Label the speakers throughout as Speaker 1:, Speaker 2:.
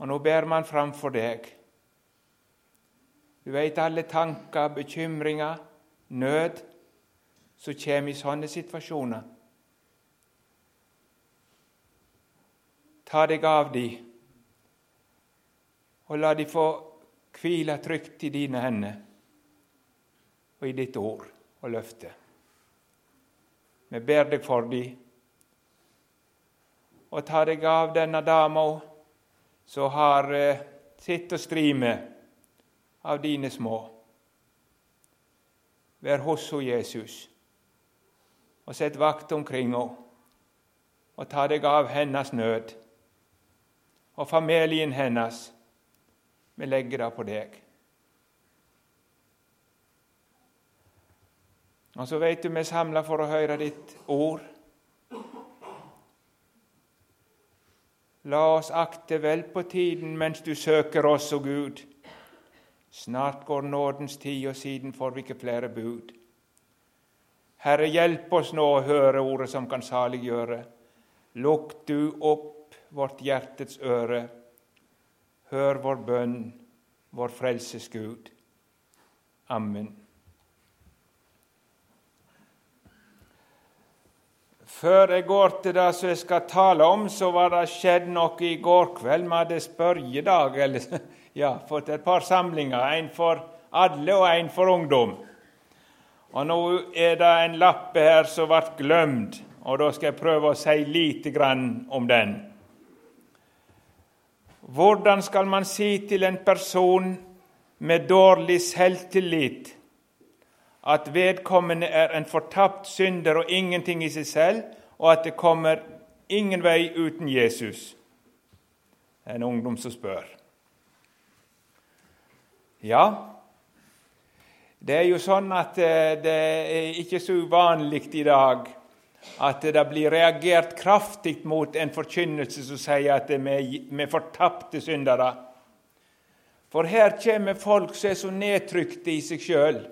Speaker 1: Og nå ber man framfor deg. Du veit alle tanker, bekymringer, nød som kommer i sånne situasjoner. Ta deg av de, og la de få hvile trygt i dine hender og i ditt ord og løfte. Vi ber deg for de, og ta deg av denne dama som har eh, sitt å stri med av dine små. Vær hos henne, Jesus, og sett vakt omkring henne, og ta deg av hennes nød og familien hennes. Vi legger det på deg. Og så vet du vi er samla for å høre ditt ord. La oss akte vel på tiden mens du søker oss, o Gud. Snart går nådens tid, og siden får vi ikke flere bud. Herre, hjelp oss nå å høre ordet som kan saliggjøre. Lukk du opp vårt hjertets øre. Hør vår bønn, vår frelses Gud. Amen. Før jeg går til det som jeg skal tale om, så var det skjedd noe i går kveld. Vi hadde spørjedag eller, ja, fått et par samlinger. En for alle og en for ungdom. Og Nå er det en lappe her som ble glemt, og da skal jeg prøve å si lite grann om den. Hvordan skal man si til en person med dårlig selvtillit at vedkommende er en fortapt synder og ingenting i seg selv, og at det kommer ingen vei uten Jesus? En ungdom som spør. Ja, det er jo sånn at eh, det er ikke så uvanlig i dag at det blir reagert kraftig mot en forkynnelse som sier at vi er fortapte syndere. For her kommer folk som er så nedtrykte i seg sjøl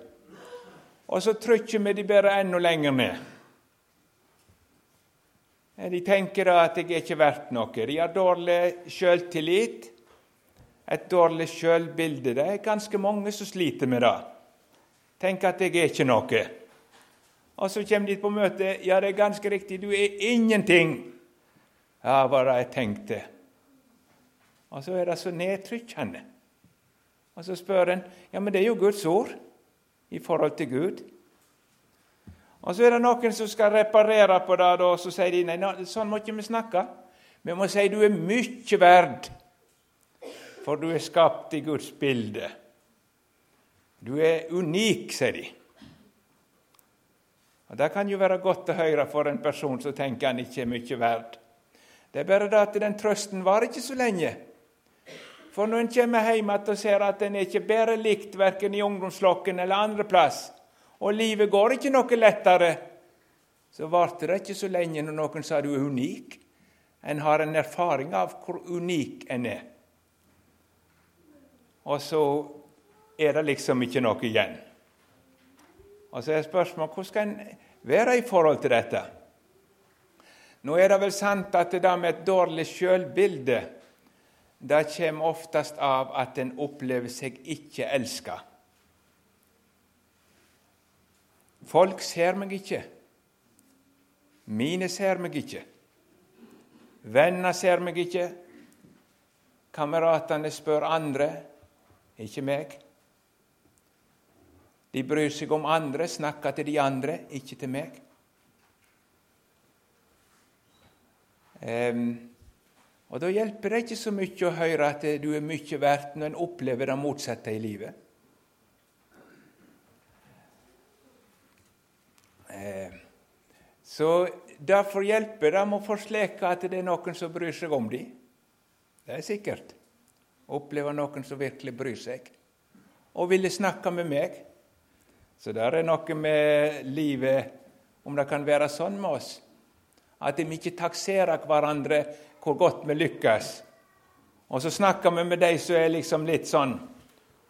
Speaker 1: og så trykker vi de bare enda lenger ned. De tenker da at jeg er ikke verdt noe. De har dårlig sjøltillit, et dårlig sjølbilde. Det er ganske mange som sliter med det. Tenker at jeg er ikke noe. Og så kommer de på møte. Ja, det er ganske riktig, du er ingenting. Ja, hva det jeg tenkte. Og så er det så nedtrykkende. Og så spør en ja, men det er jo Guds ord i forhold til Gud. Og Så er det noen som skal reparere på det, og så sier de nei, sånn må ikke vi snakke. Vi må si du er mye verd, for du er skapt i Guds bilde. Du er unik, sier de. Og Det kan jo være godt å høre for en person som tenker han ikke er mye verd. Det er bare det at den trøsten varer ikke så lenge. For når en kommer hjem og ser at en ikke bedre likt verken i ungdomsflokken eller andre plass, og livet går ikke noe lettere, så varte det ikke så lenge når noen sa du er unik. En har en erfaring av hvor unik en er. Og så er det liksom ikke noe igjen. Og så er spørsmålet hvordan skal en være i forhold til dette? Nå er det vel sant at det der med et dårlig sjølbilde det kommer oftest av at en opplever seg ikke elska. Folk ser meg ikke. Mine ser meg ikke. Venner ser meg ikke. Kameratene spør andre, ikke meg. De bryr seg om andre, snakker til de andre, ikke til meg. Um, og Da hjelper det ikke så mye å høre at du er mye verdt når en opplever det motsatte i livet. Eh, så Derfor hjelper det å forsleke at det er noen som bryr seg om dem. Det er sikkert. Oppleve noen som virkelig bryr seg, og ville snakke med meg. Så det er noe med livet, om det kan være sånn med oss, at vi ikke takserer hverandre hvor godt vi lykkes. Og så snakker vi med de som er liksom litt sånn,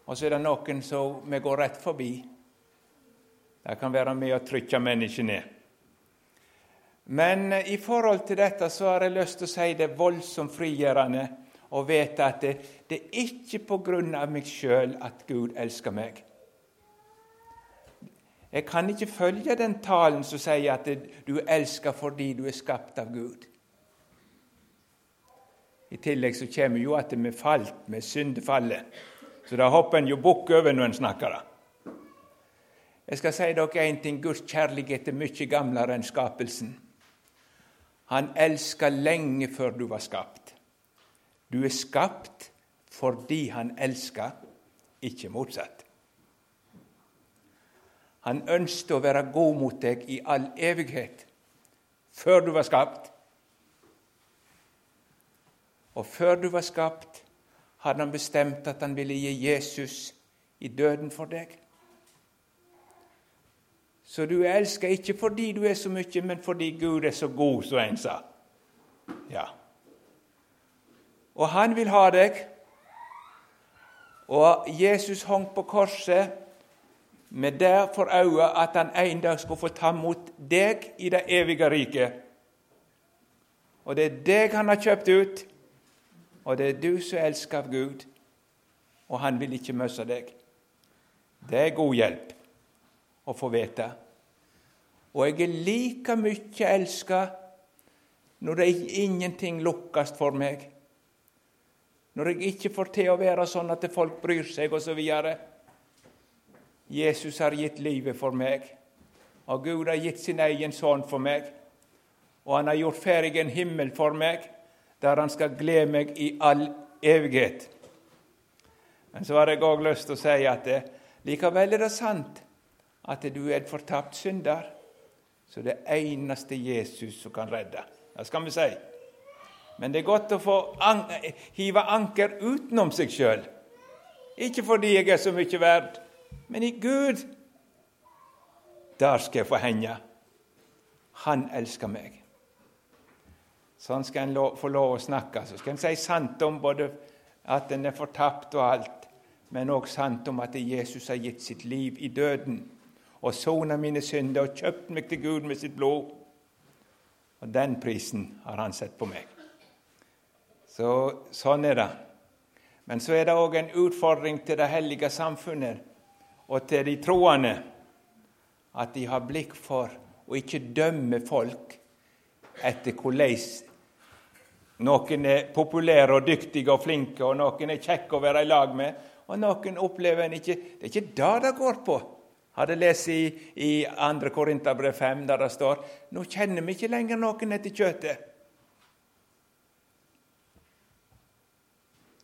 Speaker 1: og så er det noen som vi går rett forbi. Det kan være med å trykke mennesket ned. Men i forhold til dette så har jeg lyst til å si det voldsomt frigjørende og vite at det, det er ikke på grunn av meg sjøl at Gud elsker meg. Jeg kan ikke følge den talen som sier at du elsker fordi du er skapt av Gud. I tillegg så kommer jo at vi falt med syndefallet. Så da hopper en jo bukk over når en snakker det. Jeg skal si dere en ting. Guds kjærlighet er mye gamlere enn skapelsen. Han elska lenge før du var skapt. Du er skapt fordi han elska, ikke motsatt. Han ønsket å være god mot deg i all evighet, før du var skapt. Og før du var skapt, hadde han bestemt at han ville gi Jesus i døden for deg. Så du er elska ikke fordi du er så mye, men fordi Gud er så god, som en sa. Ja. Og han vil ha deg. Og Jesus hang på korset med der for øye at han en dag skulle få ta mot deg i det evige riket. Og det er deg han har kjøpt ut, og det er du som elsker Gud, og han vil ikke møsse deg. Det er god hjelp å få vite. Og jeg er like mye elsket når det ingenting lukkes for meg. Når jeg ikke får til å være sånn at folk bryr seg, osv. Jesus har gitt livet for meg, og Gud har gitt sin egen sønn for meg. Og han har gjort ferdig en himmel for meg, der han skal glede meg i all evighet. Men så har jeg òg lyst til å si at det, likevel er det sant at du er en fortapt synder. Så det eneste Jesus som kan redde. Det skal vi si. Men det er godt å få an hive anker utenom seg sjøl. Ikke fordi jeg er så mye verd, men i Gud, der skal jeg få henge. Han elsker meg. Sånn skal en få lov å snakke. Så skal en si sant om både at en er fortapt og alt, men òg sant om at Jesus har gitt sitt liv i døden og sona mine synder og kjøpt meg til Gud med sitt blod. Og den prisen har han sett på meg. Så sånn er det. Men så er det òg en utfordring til det hellige samfunnet og til de troende at de har blikk for å ikke dømme folk etter hvordan noen er populære og dyktige og flinke, og noen er kjekke å være i lag med, og noen opplever en ikke Det er ikke det det går på. Hadde lest i, i 2. Korinterbrev 5, der det står nå kjenner vi ikke lenger noen etter kjøttet.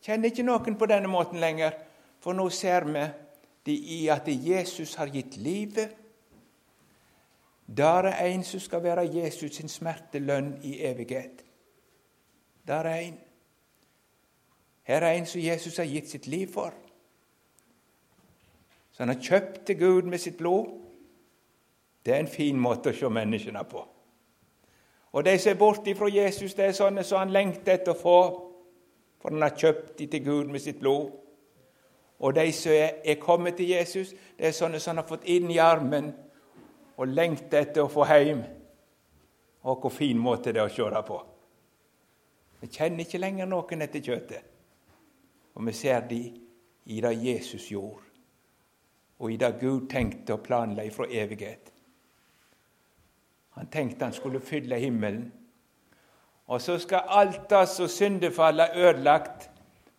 Speaker 1: Kjenner ikke noen på denne måten lenger, for nå ser vi det i at Jesus har gitt livet. Der er en som skal være Jesus sin smertelønn i evighet. Der er en. Her er en som Jesus har gitt sitt liv for. Så han har kjøpt til Gud med sitt blod. Det er en fin måte å se menneskene på. Og de som er borte fra Jesus, det er sånne som han lengter etter å få, for han har kjøpt dem til Gud med sitt blod. Og de som er kommet til Jesus, det er sånne som han har fått inn i armen og lengter etter å få hjem. Og hvor fin måte det er å kjøre på. Vi kjenner ikke lenger noen etter kjøttet. Og vi ser de i det Jesus gjorde, og i det Gud tenkte og planla fra evighet. Han tenkte han skulle fylle himmelen. Og så skal alt det som syndefallet ødelagt,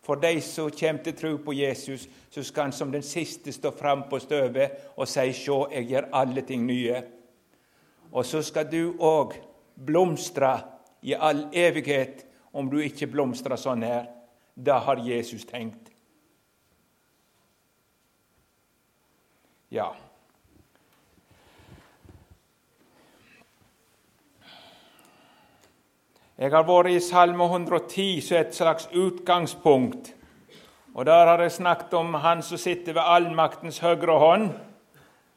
Speaker 1: for de som kommer til tro på Jesus, så skal han som den siste stå fram på støvet og si 'Sjå, jeg gjør alle ting nye'. Og så skal du òg blomstre i all evighet om du ikke blomstrer sånn her. Det har Jesus tenkt. Ja. Jeg har vært i Salme 110 som et slags utgangspunkt. Og Der har jeg snakket om Han som sitter ved allmaktens høyre hånd,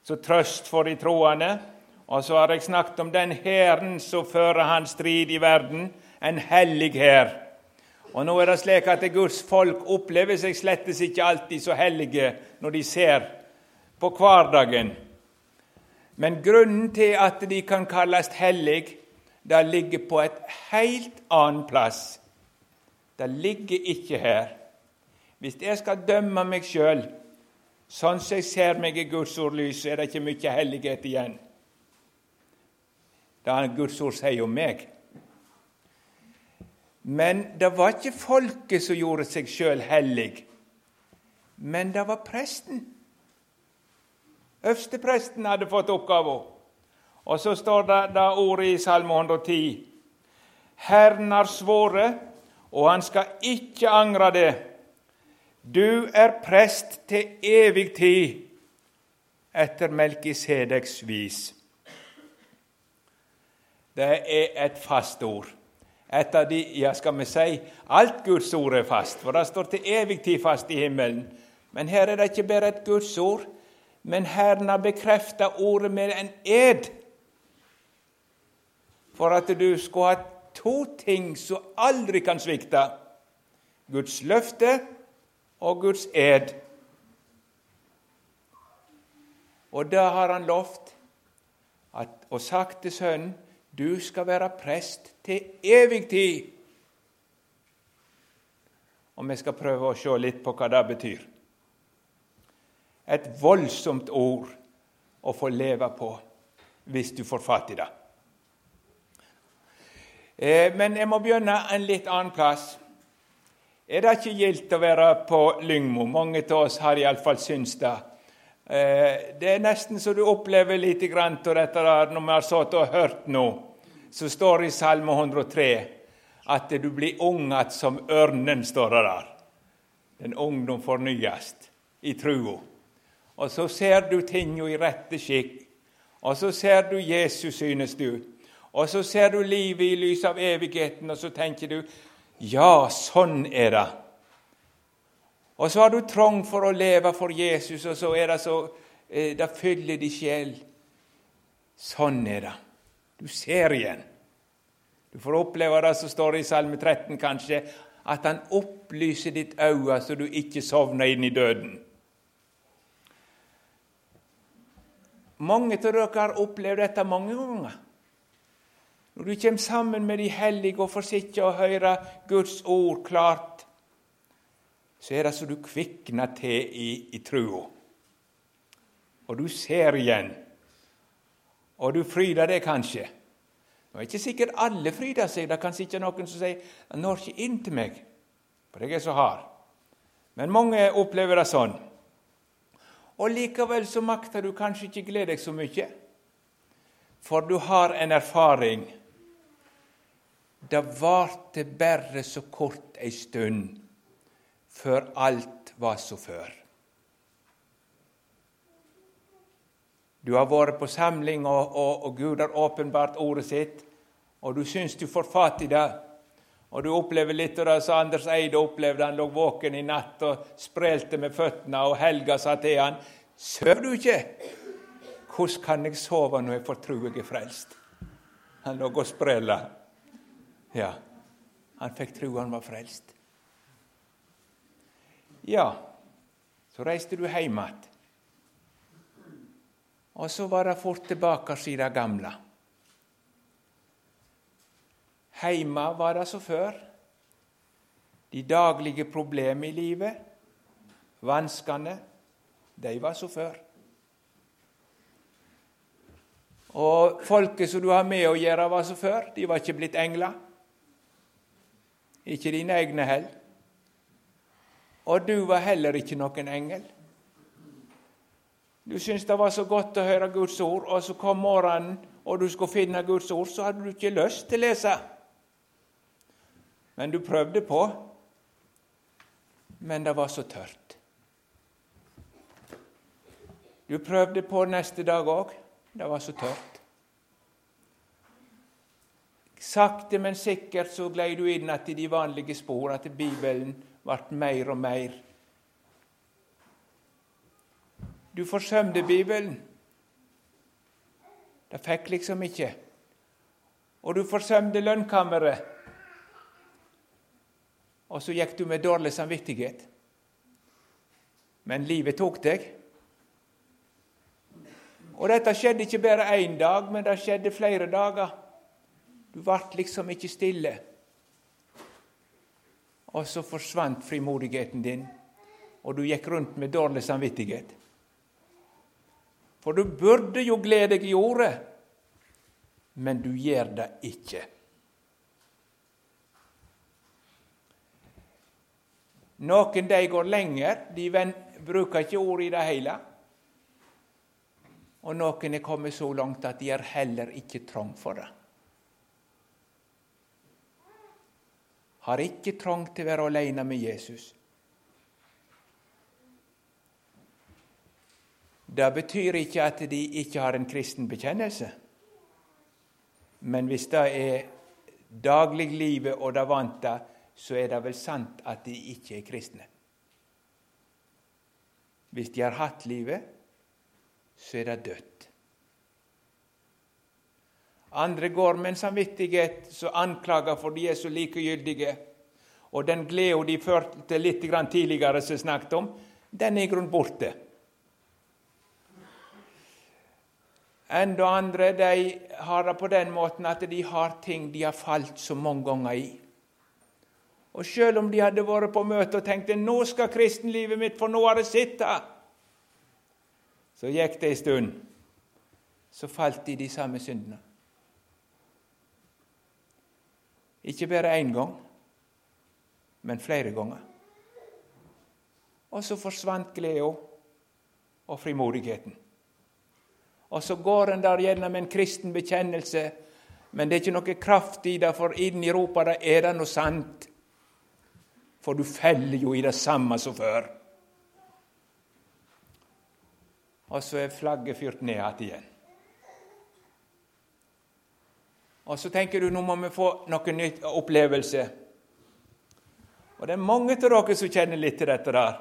Speaker 1: som trøst for de troende. Og så har jeg snakket om den hæren som fører hans strid i verden, en hellig hær. Og nå er det slik at Guds folk opplever seg slettes ikke alltid så hellige når de ser på hverdagen. Men grunnen til at de kan kalles hellige, det ligger på et helt annen plass. Det ligger ikke her. Hvis jeg skal dømme meg sjøl sånn som jeg ser meg i Guds ord lys, er det ikke mye hellighet igjen. Det Guds ord sier om meg. Men det var ikke folket som gjorde seg sjøl hellig, men det var presten. Øverstepresten hadde fått oppgaven. Og så står det, det ordet i Salme 110. Herren har svoret, og han skal ikke angre det. Du er prest til evig tid etter Melkisedeks vis. Det er et fast ord. Et av de, ja, skal vi si, Alt Guds ord er fast, for det står til evig tid fast i himmelen. Men her er det ikke bare et Guds ord, men Herren har bekrefta ordet med en ed. For at du skulle ha to ting som aldri kan svikte. Guds løfte og Guds ed. Og da har han lovt og sagt til sønnen du skal være prest til evig tid. Og vi skal prøve å se litt på hva det betyr. Et voldsomt ord å få leve på hvis du får fatt i det. Eh, men jeg må begynne en litt annen plass. Er det ikke gildt å være på Lyngmo? Mange av oss har iallfall syntes det. Eh, det er nesten så du opplever litt av dette når vi har sittet og hørt nå. Så står det i Salme 103 at du blir ung att som ørnen, står det der. Den ungdom fornyes i trua. Og så ser du tinga i rette skikk. Og så ser du Jesus, synes du. Og så ser du livet i lys av evigheten, og så tenker du ja, sånn er det. Og så har du trang for å leve for Jesus, og så er det så eh, Det fyller din sjel. Sånn er det. Du ser igjen. Du får oppleve det som står i Salme 13, kanskje, at han opplyser ditt øye så du ikke sovner inn i døden. Mange av dere har opplevd dette mange ganger. Når du kommer sammen med de hellige og får sitte og høre Guds ord klart, så er det så du kvikner til i, i trua. Og du ser igjen. Og du fryder deg kanskje. Det er ikke sikkert alle fryder seg. Det kan sitte noen som sier 'Han når ikke inn til meg', for jeg er så hard. Men mange opplever det sånn. Og likevel så makter du kanskje ikke glede deg så mye, for du har en erfaring det varte bare så kort ei stund før alt var så før. Du har vært på samling, og, og, og Gud har åpenbart ordet sitt, og du syns du får fatt i det. Og du opplever litt av det som Anders Eide opplevde. Han lå våken i natt og sprelte med føttene, og Helga sa til han, 'Sover du ikke?' 'Hvordan kan jeg sove når jeg får tro jeg er frelst?' Han lå og sprella. Ja, han fikk tro han var frelst. Ja, så reiste du hjem igjen. Og så var det fort tilbake til det gamle. Heima var det som før. De daglige problemene i livet, vanskene, de var som før. Og folket som du har med å gjøre, var som før. De var ikke blitt engler ikke dine egne heller. Og du var heller ikke noen engel. Du syntes det var så godt å høre Guds ord, og så kom morgenen, og du skulle finne Guds ord, så hadde du ikke lyst til å lese. Men du prøvde på. Men det var så tørt. Du prøvde på neste dag òg. Det var så tørt. Sakte, men sikkert så glei du inn at i de vanlige spor, at Bibelen ble mer og mer. Du forsømte Bibelen. Det fikk liksom ikke. Og du forsømte lønnkammeret. Og så gikk du med dårlig samvittighet. Men livet tok deg. Og dette skjedde ikke bare én dag, men det skjedde flere dager. Du ble liksom ikke stille. og så forsvant frimodigheten din, og du gikk rundt med dårlig samvittighet. For du burde jo glede deg i ordet, men du gjør det ikke. Noen de går lenger, de bruker ikke ordet i det hele. Og noen er kommet så langt at de er heller ikke trang for det. Har ikke trang til å være alene med Jesus. Det betyr ikke at de ikke har en kristen bekjennelse. Men hvis det er dagliglivet og det vante, så er det vel sant at de ikke er kristne. Hvis de har hatt livet, så er det dødt. Andre går med en samvittighet som anklager for de er så likegyldige. Og den gleden de førte litt tidligere, som snakket om, den er i grunnen borte. Enda andre de har det på den måten at de har ting de har falt så mange ganger i. Og sjøl om de hadde vært på møte og tenkte nå skal kristenlivet mitt, for nå har det sittet, så gikk det ei stund, så falt de de samme syndene. Ikke bare én gang, men flere ganger. Og så forsvant gleda og frimodigheten. Og så går en der gjennom en kristen bekjennelse, men det er ikke noe kraft i det, for inni ropa det er det noe sant. For du feller jo i det samme som før. og så er flagget fyrt ned igjen. Og så tenker du nå må vi få noe nytt opplevelse. Og Det er mange av dere som kjenner litt til dette. der.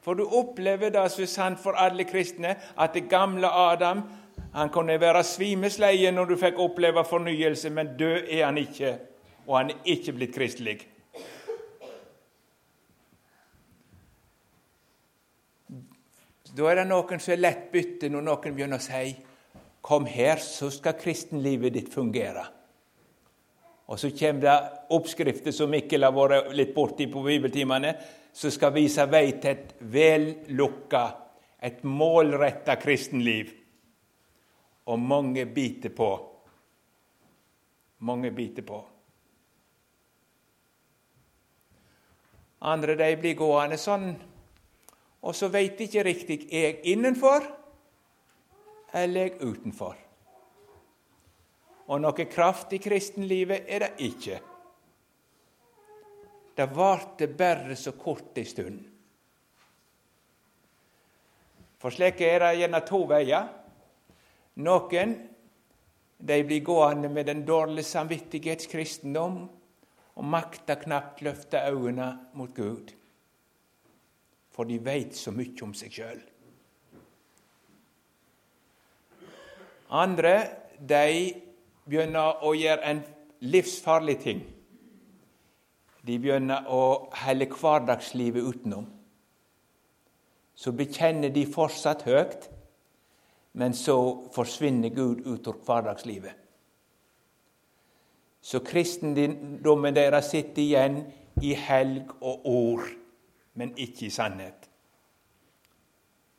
Speaker 1: For du opplever det som er sant for alle kristne, at det gamle Adam han kunne være svimesleie når du fikk oppleve fornyelse, men død er han ikke, og han er ikke blitt kristelig. Da er det noen som er lett bytte når noen begynner å si 'Kom her, så skal kristenlivet ditt fungere'. Og så kommer det oppskrifter som Mikkel har vært litt borti på bibeltimene, som skal vise vei til et vellukka, et målretta kristenliv. Og mange biter på. Mange biter på. Andre de blir gående sånn og så veit ikke riktig er jeg innenfor eller er jeg utenfor. Og noe kraft i kristenlivet er det ikke. Det varte bare så kort ei stund. For slik er det gjerne to veier. Noen de blir gående med den dårlige samvittighetskristendom og makter knapt løfte øynene mot Gud for de veit så mye om seg sjøl. Andre de begynner å gjøre en livsfarlig ting. De begynner å helle hverdagslivet utenom. Så bekjenner de fortsatt høyt, men så forsvinner Gud ut av hverdagslivet. Så kristendommen deres sitter igjen i helg og ord men ikke i sannhet.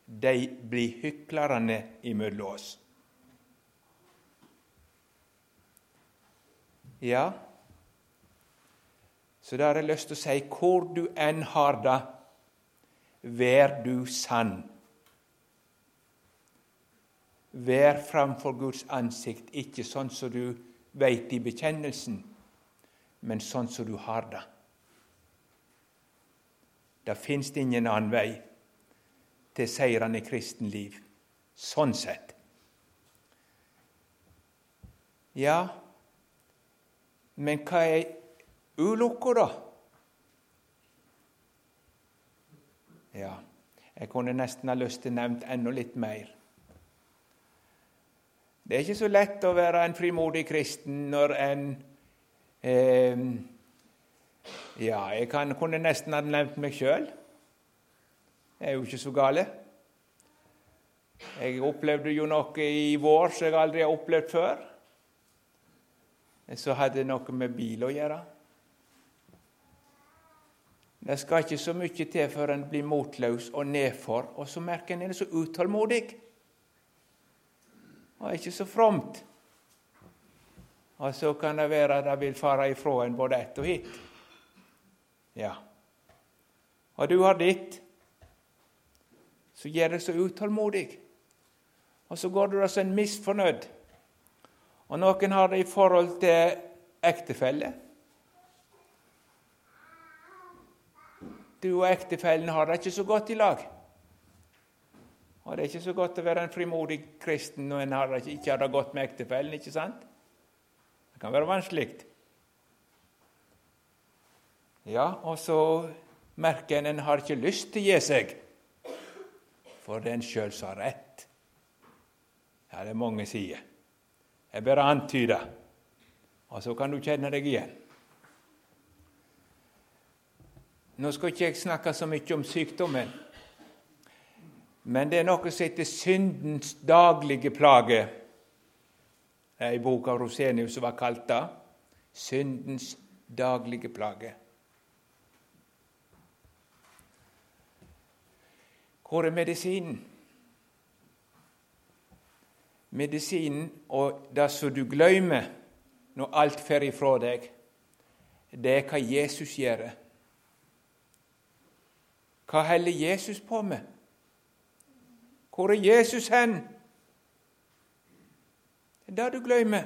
Speaker 1: De blir hyklerne imellom oss. Ja, så da har jeg lyst til å si hvor du enn har det, vær du sann. Vær framfor Guds ansikt, ikke sånn som du veit i bekjennelsen, men sånn som du har det. Det fins ingen annen vei til seirende kristenliv sånn sett. Ja, men hva er ulukka, da? Ja, jeg kunne nesten ha lyst til å nevne enda litt mer. Det er ikke så lett å være en frimodig kristen når en eh, ja, jeg kan, kunne nesten ha nevnt meg sjøl. Det er jo ikke så gale. Jeg opplevde jo noe i vår som jeg aldri har opplevd før. Så hadde det noe med bil å gjøre. Det skal ikke så mye til før en blir motløs og nedfor, og så merker en en er så utålmodig. Og ikke så fromt. Og så kan det være at det vil fare ifra en både ett og hit. Ja. Og du har ditt, så gjør det så utålmodig. Og så går du da som en misfornøyd. Og noen har det i forhold til ektefelle. Du og ektefellen har det ikke så godt i lag. Og det er ikke så godt å være en frimodig kristen når en har ikke har det godt med ektefellen. ikke sant? Det kan være vanskelig. Ja, og så merker en en har ikke lyst til å gi seg, for det er en sjøl som har rett. Ja, det er mange sider. Jeg bare antyder, og så kan du kjenne deg igjen. Nå skal ikke jeg snakke så mye om sykdommen, men det er noe som heter syndens daglige plage. Ei bok av Rosenius som var kalt det. Syndens daglige plage. Hvor er medisinen? Medisinen og det som du glemmer når alt fer ifra deg, det er hva Jesus gjør. Hva holder Jesus på med? Hvor er Jesus hen? Det er det du glemmer.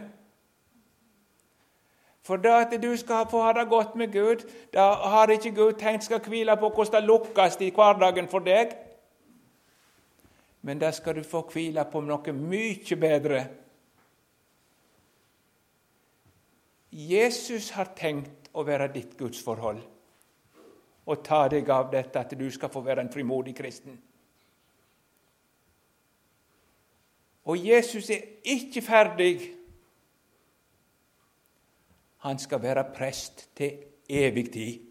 Speaker 1: For det at du skal få ha det godt med Gud, da har ikke Gud tenkt skal hvile på hvordan det lukkes i hverdagen for deg. Men da skal du få hvile på noe mye bedre. Jesus har tenkt å være ditt gudsforhold og ta deg av dette at du skal få være en frimodig kristen. Og Jesus er ikke ferdig. Han skal være prest til evig tid.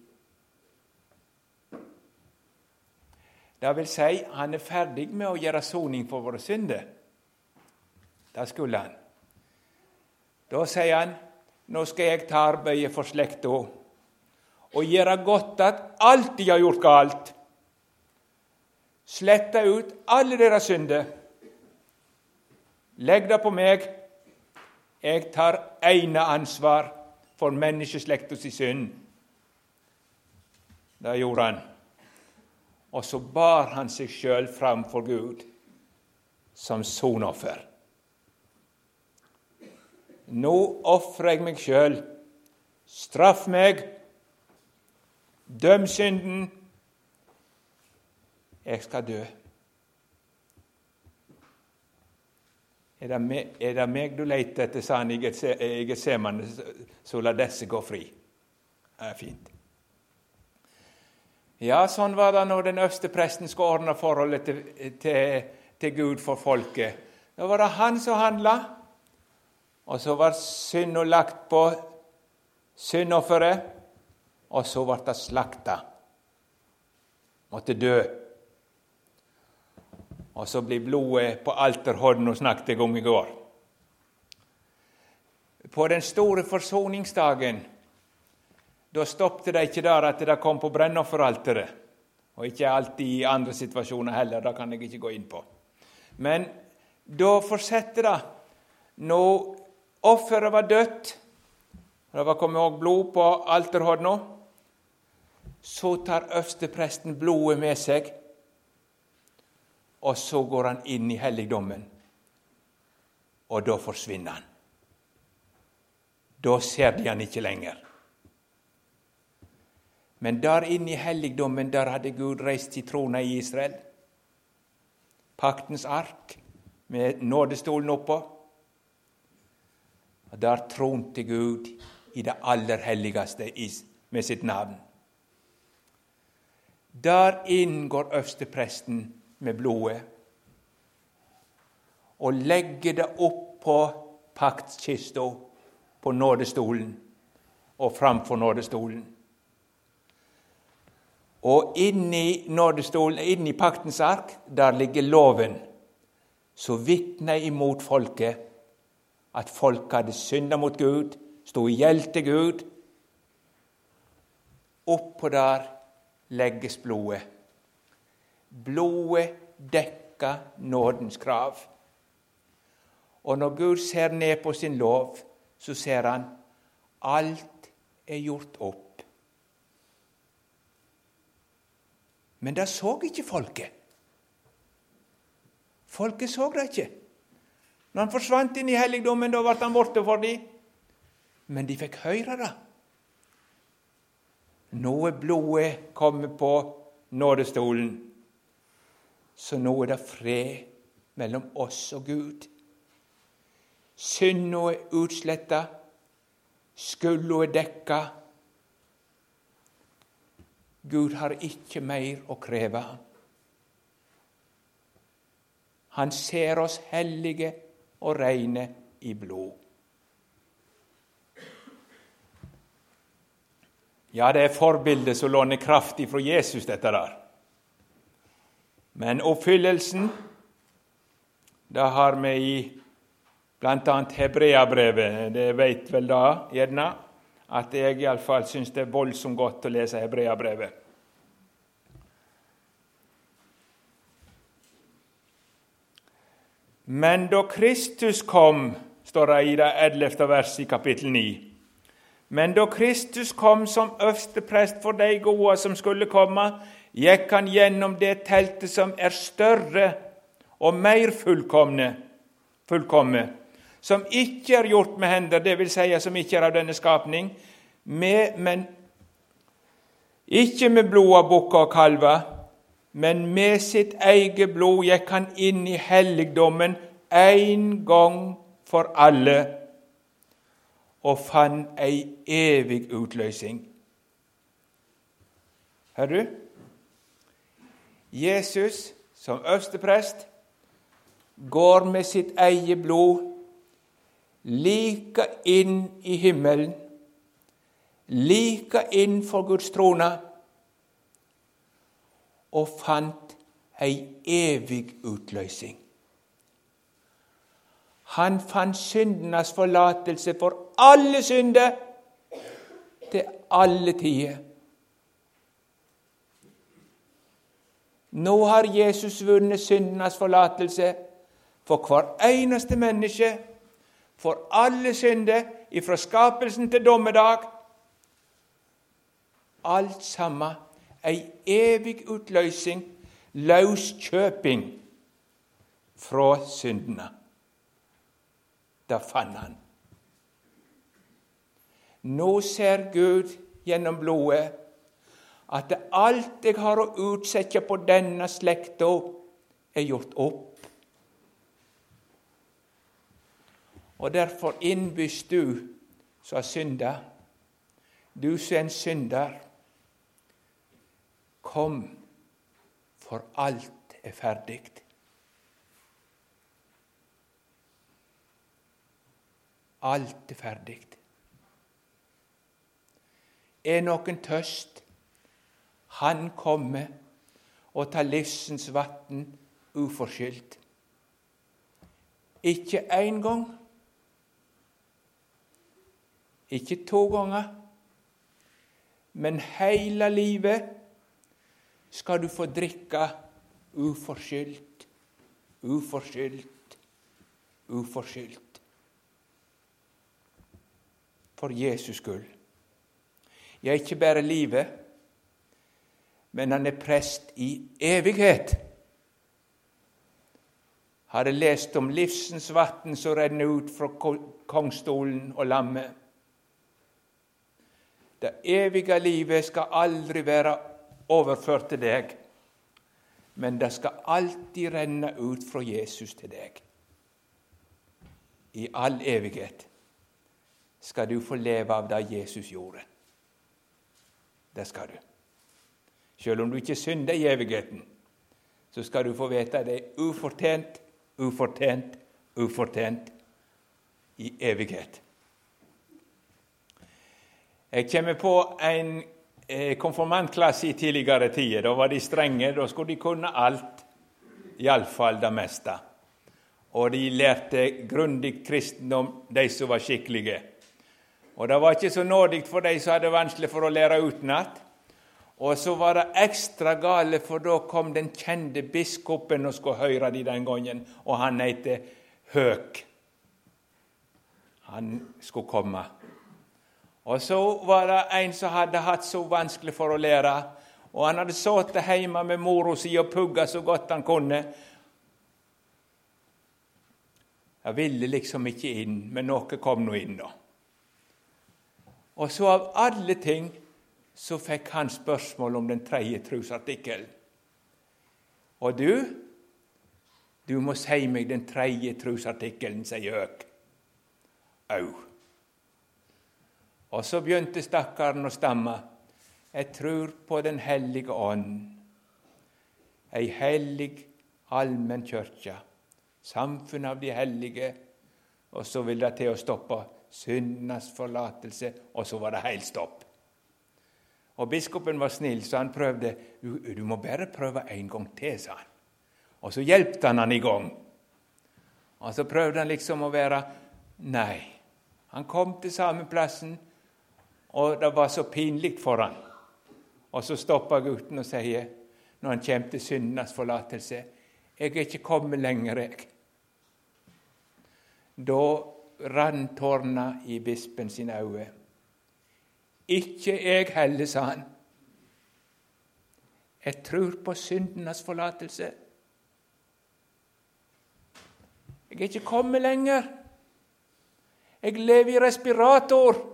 Speaker 1: Det vil si, han er ferdig med å gjøre soning for våre synder. Det skulle han. Da sier han, nå skal jeg ta arbeidet for slekta og gjøre godt at alt de har gjort galt. Slette ut alle deres synder. Legg det på meg. Jeg tar ene ansvar for menneskeslekta si synd. Det gjorde han. Og så bar han seg sjøl fram for Gud som sonoffer. Nå ofrer jeg meg sjøl. Straff meg Døm synden. Jeg skal dø. Er det, meg, er det meg du leter etter, sa han i Getsemane, så la disse gå fri. Det er fint. Ja, sånn var det når den øverste presten skulle ordne forholdet til, til, til, Gud for folket. Da var det han som handla, og så var synda lagt på syndofferet og så ble det slakta. Måtte dø. Og så blir blodet på alterhånden og snakket om i går. På den store forsoningsdagen da stoppet det ikke der at det kom på brennofferalteret. Og ikke alltid i andre situasjoner heller. Det kan jeg ikke gå inn på. Men da fortsetter det. Når offeret var dødt, det var kommet òg blod på alterhånda, så tar øverstepresten blodet med seg, og så går han inn i helligdommen. Og da forsvinner han. Da ser de han ikke lenger. Men der inne i helligdommen der hadde Gud reist til trona i Israel. Paktens ark med nådestolen oppå. Og Der tronte Gud i det aller helligste med sitt navn. Der inngår øverstepresten med blodet og legger det opp på paktkista på nådestolen og framfor nådestolen. Og inni nådestolen, inni paktens ark, der ligger loven, som vitner imot folket at folket hadde synda mot Gud, sto i gjeld til Gud. Oppå der legges blodet. Blodet dekker nådens krav. Og når Gud ser ned på sin lov, så ser han alt er gjort opp. Men det så ikke folket. Folket så det ikke. Når han forsvant inn i helligdommen, da ble han borte for dem. Men de fikk høre det. Nå er blodet kommet på nådestolen, så nå er det fred mellom oss og Gud. Synda er utsletta, skylda er dekka. Gud har ikke mer å kreve. Han ser oss hellige og reine i blod. Ja, det er forbildet som låner kraft ifra Jesus, dette der. Men oppfyllelsen, det har vi i bl.a. Hebreabrevet. Det vet vel da, gjerne, at jeg iallfall syns det er voldsomt godt å lese Hebreabrevet. Men da Kristus kom, står det i det 11. verset i kapittel 9. Men da Kristus kom som øverste prest for de gode som skulle komme, gikk han gjennom det teltet som er større og mer fullkomne, fullkomne som ikke er gjort med hender, dvs. Si, som ikke er av denne skapning, med, men ikke med blod av bukker og kalver, men med sitt eget blod gikk han inn i helligdommen en gang for alle og fant ei evig utløsning. Hører du? Jesus som øverste går med sitt eget blod like inn i himmelen, like inn for Guds trone, og fant ei evig utløsning. Han fant syndenes forlatelse for alle synder til alle tider. Nå har Jesus vunnet syndenes forlatelse for hver eneste menneske, for alle synder, ifra skapelsen til dommedag. Alt sammen ei evig utløsning, løskjøping fra syndene. Det fant han. Nå ser Gud gjennom blodet at alt jeg har å utsette på denne slekta, er gjort opp. Og derfor innbys du som har synda, du som er en synder, Kom, for alt er ferdig. Alt er ferdig. Er noen tørst, han kommer og tar livsens vann uforskyldt. Ikke én gang, ikke to ganger, men hele livet skal du få drikke uforskyldt, uforskyldt, uforskyldt. For Jesus skyld. Ja, ikke bare livet, men han er prest i evighet. Har jeg lest om livsens vann som renner ut fra kongstolen og lammet. Det evige livet skal aldri være overført til deg, men det skal alltid renne ut fra Jesus til deg. I all evighet skal du få leve av det Jesus gjorde. Det skal du. Selv om du ikke synder i evigheten, så skal du få vite at det er ufortjent, ufortjent, ufortjent i evighet. Jeg kommer på en Eh, konfirmantklasse i tidligere tider. Da var de strenge. Da skulle de kunne alt, iallfall det meste. Og de lærte grundig kristendom, de som var skikkelige. Og det var ikke så nådig for de som hadde vanskelig for å lære utenat. Og så var det ekstra gale, for da kom den kjente biskopen og skulle høre de den gangen, og han het Høk. Han skulle komme. Og så var det en som hadde hatt så vanskelig for å lære, og han hadde sittet hjemme med mora si og pugga så godt han kunne. Jeg ville liksom ikke inn, men noe kom nå inn, da. Og så av alle ting så fikk han spørsmål om den tredje trosartikkelen. Og du, du må si meg den tredje trosartikkelen, sier Øk. Au. Og så begynte stakkaren å stamme. Jeg tror på Den hellige ånd, ei hellig allmenn kirke, samfunn av de hellige, og så vil det til å stoppe syndenes forlatelse, og så var det helt stopp. Og Biskopen var snill, så han prøvde. Du, må bare prøve en gang til, sa han. Og så hjalp han han i gang. Og så prøvde han liksom å være Nei. Han kom til samme plassen, og det var så pinlig for han. Og så stoppa gutten og sier, når han kommer til syndenes forlatelse, 'Jeg er ikke kommet lenger, jeg.' Da rant tårna i bispen sine øyne. Ikke jeg heller, sa han. Jeg tror på syndenes forlatelse. Jeg er ikke kommet lenger. Jeg lever i respirator.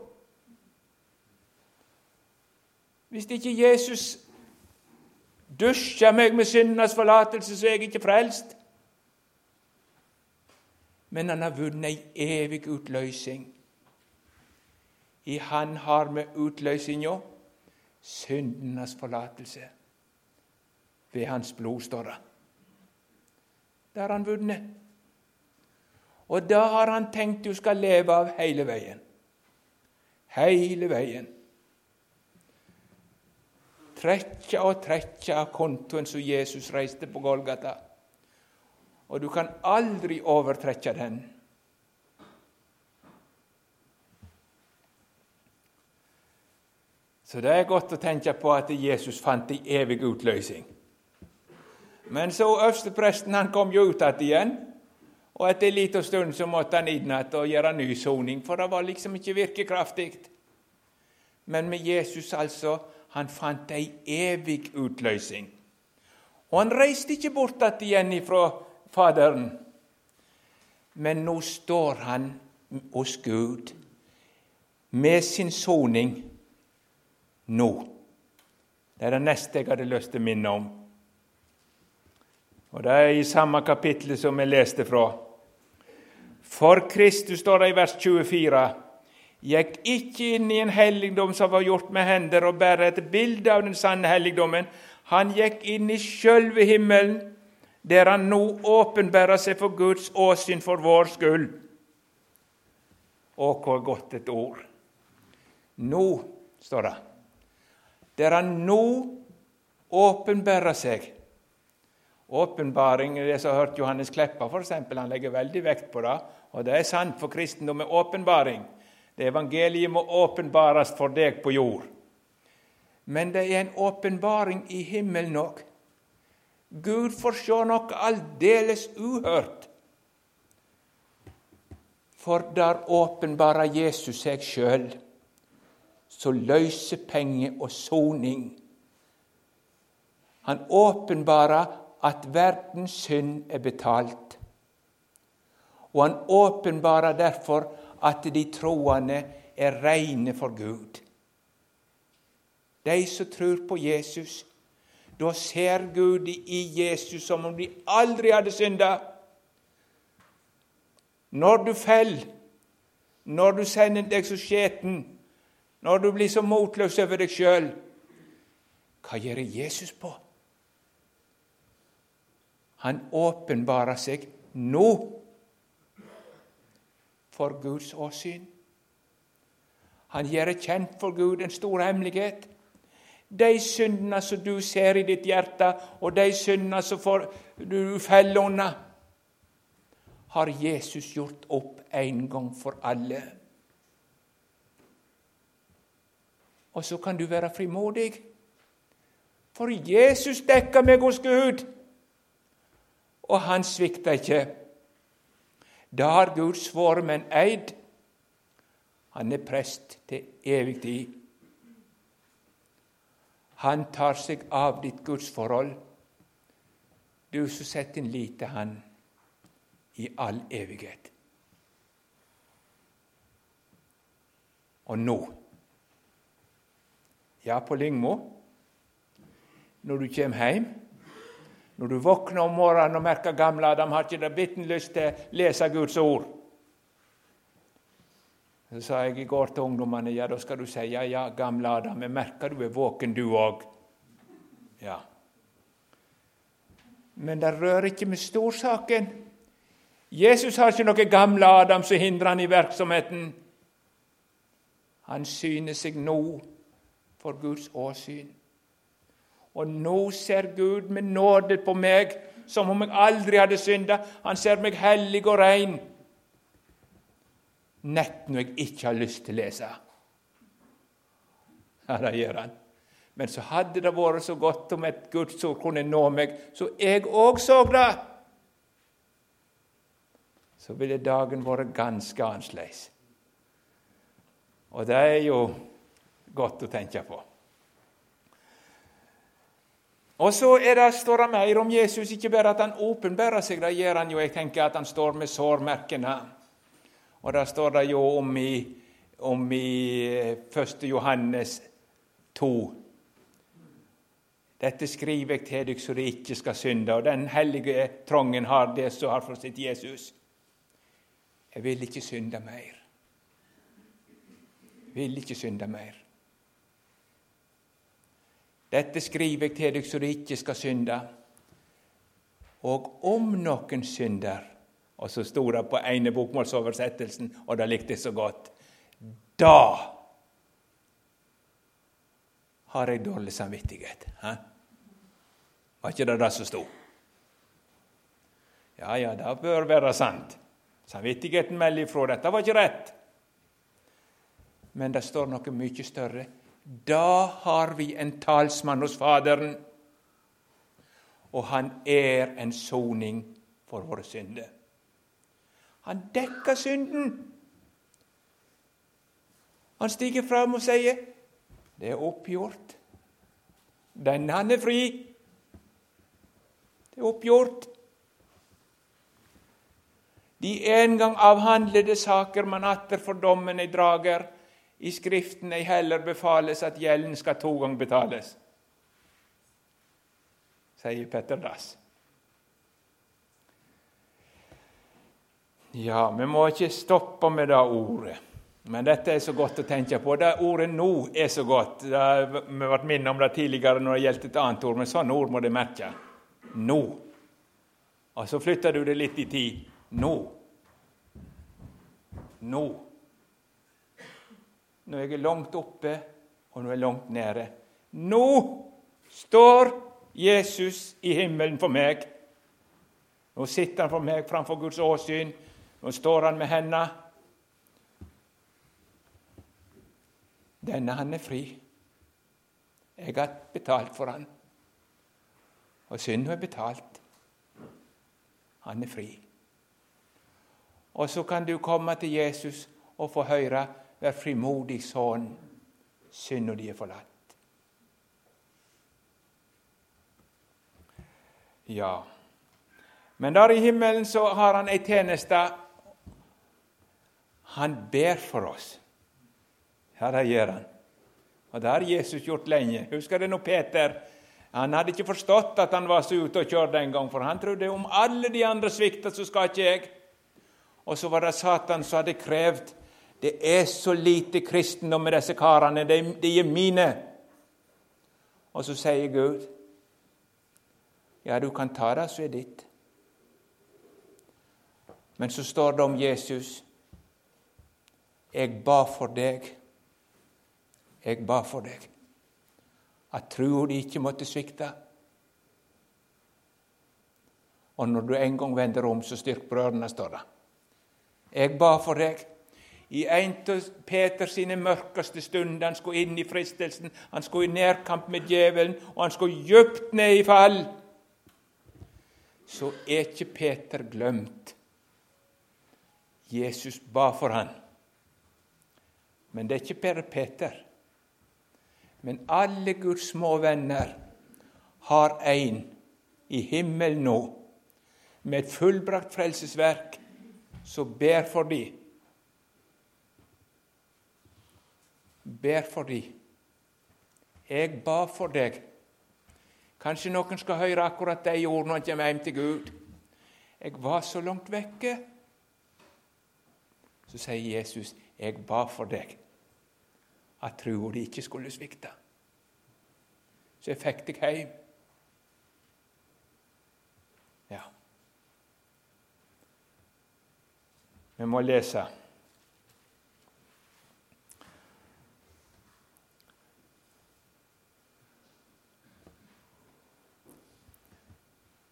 Speaker 1: Hvis ikke Jesus dusjer meg med syndenes forlatelse, så er jeg ikke frelst. Men han har vunnet ei evig utløsning. I Han har vi utløsninga syndenes forlatelse. Ved Hans blod, står det. Det har han vunnet. Og det har han tenkt du skal leve av hele veien. Hele veien. Trekke og trekke av kontoen som Jesus reiste på Golgata. Og du kan aldri overtrekke den. Så det er godt å tenke på at Jesus fant ei evig utløsning. Men så øverstepresten kom jo ut igjen, og etter en liten stund så måtte han inn igjen og gjøre ny soning, for det var liksom ikke virkekraftig. Men med Jesus, altså, han fant ei evig utløsning. Og han reiste ikke bort igjen ifra Faderen, men nå står han hos Gud med sin soning nå. Det er det neste jeg hadde lyst til å minne om. Og Det er i samme kapittel som jeg leste fra. For Kristus, står det i vers 24, gikk ikke inn i en helligdom som var gjort med hender, og bærer et bilde av den sanne helligdommen. Han gikk inn i sjølve himmelen, der han nå åpenbærer seg for Guds åsyn for vår skyld. Å, hvor godt et ord! Nå, står det der han nå åpenbærer seg. Åpenbaring, det som har hørt Johannes Kleppa, for eksempel, han legger veldig vekt på det. Og det er sant, for kristendom er åpenbaring. Det Evangeliet må åpenbares for deg på jord. Men det er en åpenbaring i himmelen òg. Gud får se noe aldeles uhørt. For der åpenbarer Jesus seg sjøl som løsepenge og soning. Han åpenbarer at verdens synd er betalt. Og han åpenbarer derfor at de troende er reine for Gud. De som tror på Jesus, da ser Gud i Jesus som om de aldri hadde synda. Når du faller, når du sender deg så skjeten, når du blir så motløs over deg sjøl, hva gjør Jesus på? Han åpenbarer seg nå for Guds åsyn. Han gjør det kjent for Gud en stor hemmelighet. De syndene som du ser i ditt hjerte, og de syndene som du faller unna, har Jesus gjort opp en gang for alle. Og så kan du være frimodig. For Jesus dekka meg hos Gud, og han svikta ikke. Da har Gud svoret med en eid. Han er prest til evig tid. Han tar seg av ditt gudsforhold, du som setter din lit til Han i all evighet. Og nå Ja, på Lyngmo, når du kommer hjem når du våkner om morgenen og merker gamle Adam har ikke det bitten lyst til å lese Guds ord. Så sa jeg i går til ungdommene ja, da skal du si ja, ja, gamle Adam, jeg merker du er våken, du òg. Ja. Men det rører ikke med storsaken. Jesus har ikke noe gamle Adam som hindrer han i virksomheten. Han syner seg nå for Guds åsyn. Og nå ser Gud med nåde på meg som om jeg aldri hadde synda. Han ser meg hellig og rein. Nett når jeg ikke har lyst til å lese. Ja, det gjør han. Men så hadde det vært så godt om et Guds ord kunne nå meg, så jeg òg så det. Så ville dagen vært ganske annerledes. Og det er jo godt å tenke på. Og så det, står det mer om Jesus, ikke bare at han åpenbærer seg, det gjør han jo. Jeg tenker at han står med sårmerkene. Og det står det jo om i, om i 1. Eh, Johannes 2. Dette skriver jeg til dere så dere ikke skal synde. Og den hellige trangen har det som har for sitt Jesus. Jeg vil ikke synde mer. Jeg vil ikke synde mer. Dette skriver jeg til dere så du ikke skal synde. Og om noen synder Og så sto det på ene bokmålsoversettelsen, og det likte jeg så godt Da har jeg dårlig samvittighet. Hæ? Var ikke det det som sto? Ja, ja, det bør være sant. Samvittigheten melder ifra. Dette var ikke rett. Men det står noe mye større. Da har vi en talsmann hos Faderen, og han er en soning for våre synder. Han dekker synden. Han stiger fram og sier, 'Det er oppgjort. Den han er fri. Det er oppgjort.' De en gang avhandlede saker man atter for dommen ei drager, i Skriften ei heller befales at gjelden skal to ganger betales, sier Petter Dass. Ja, vi må ikke stoppe med det ordet. Men dette er så godt å tenke på. Det ordet 'nå' er så godt. vi har vært minnet om det tidligere når det gjaldt et annet ord, men sånne ord må det merke. Nå. Og så flytter du det litt i tid. Nå. Nå. Når jeg er langt oppe, og når jeg er langt nede. Nå står Jesus i himmelen for meg. Nå sitter han for meg framfor Guds åsyn. Nå står han med henda. Denne han er fri. Jeg har betalt for han. Og synden er betalt. Han er fri. Og så kan du komme til Jesus og få høre Vær frimodig sånn, og de er forlatt. Ja, men der i himmelen så har han ei tjeneste. Han ber for oss. Ja, det gjør han. Og det har Jesus gjort lenge. Husker du når Peter han hadde ikke forstått at han var så ute og kjørte en gang, for han trodde om alle de andre svikta, så skal ikke jeg. Og så var det Satan som hadde krevd det er så lite kristendom med disse karene. De, er mine. Og så sier Gud, ja, du kan ta det som er ditt. Men så står det om Jesus Jeg ba for deg. Jeg ba for deg. At troa di ikke måtte svikte. Og når du en gang vender om, så styrk brødrene, står det. Jeg ba for deg I en av Peter sine mørkeste stunder han skulle inn i fristelsen, han skulle i nærkamp med djevelen, og han skulle djupt ned i fall, så er ikke Peter glemt. Jesus ba for han. Men det er ikke bare Peter. Men alle Guds små venner har en i himmelen nå, med et fullbrakt frelsesverk, som ber for dem. Ber for dem. Jeg ba for deg. Kanskje noen skal høre akkurat de ordene når han kommer hjem til Gud. Jeg var så langt vekke. Så sier Jesus, 'Jeg ba for deg at troa di ikke skulle svikte.' Så jeg fikk deg hjem. Ja. Vi må lese.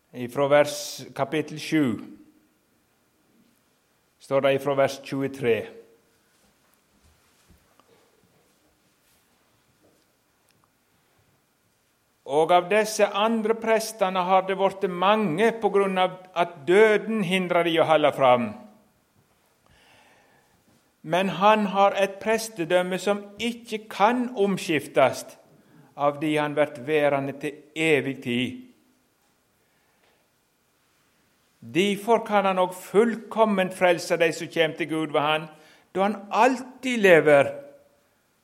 Speaker 1: Fra vers kapittel 7 står det fra vers 23. Og av disse andre prestene har det blitt mange på grunn av at døden hindrer de å holde fram. Men han har et prestedømme som ikke kan omskiftes av de han blir værende til evig tid. Derfor kan han òg fullkomment frelse de som kommer til Gud ved han, da han alltid lever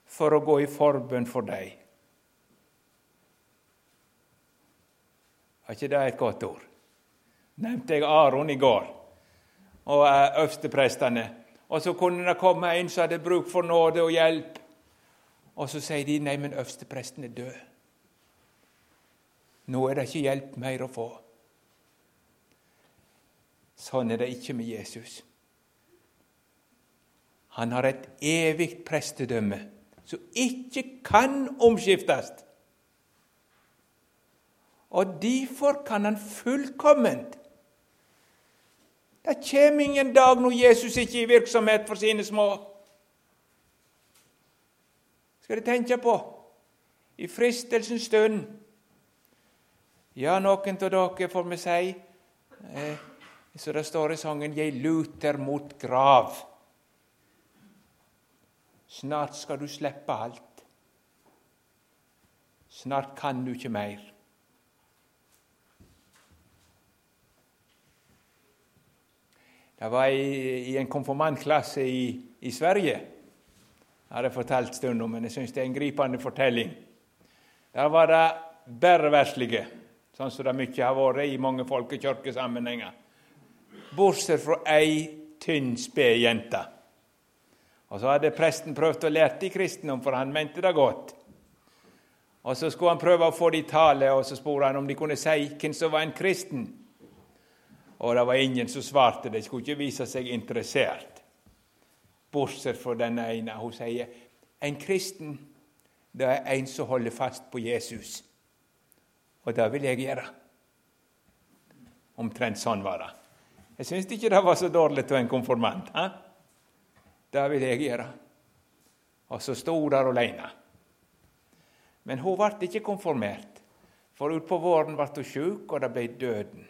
Speaker 1: for å gå i forbønn for dem. Er ikke det et godt ord? Nevnte jeg Aron i går og eh, øversteprestene. Og så kunne det komme en som hadde bruk for nåde og hjelp. Og så sier de nei, men øverstepresten er død. Nå er det ikke hjelp mer å få. Sånn er det ikke med Jesus. Han har et evig prestedømme som ikke kan omskiftes. Og derfor kan han fullkomment Det kommer ingen dag når Jesus ikke er i virksomhet for sine små. Skal de tenke på i fristelsens stund Ja, noen av dere får vi si eh, så det står i sangen 'Jeg luter mot grav'. Snart skal du slippe alt. Snart kan du ikke mer. Det var i, i en konfirmantklasse i, i Sverige. Jeg hadde fortalt stund om, men jeg syns det er en gripende fortelling. Der var det bare verslige, sånn som det mye har vært i mange folkekirkesammenhenger bortsett fra ei tynn, sped jente. Og Så hadde presten prøvd å lære de kristendom, for han mente det godt. Og Så skulle han prøve å få de tale, og så spurte han om de kunne si hvem som var en kristen. Og det var ingen som svarte. De skulle ikke vise seg interessert. Bortsett fra denne ene. Hun sier en kristen det er en som holder fast på Jesus. Og det vil jeg gjøre. Omtrent sånn var det. Jeg syns ikke det var så dårlig til en konfirmant. Eh? Det vil jeg gjøre. Og så sto hun der alene. Men hun ble ikke konfirmert, for utpå våren ble hun sjuk, og det ble døden.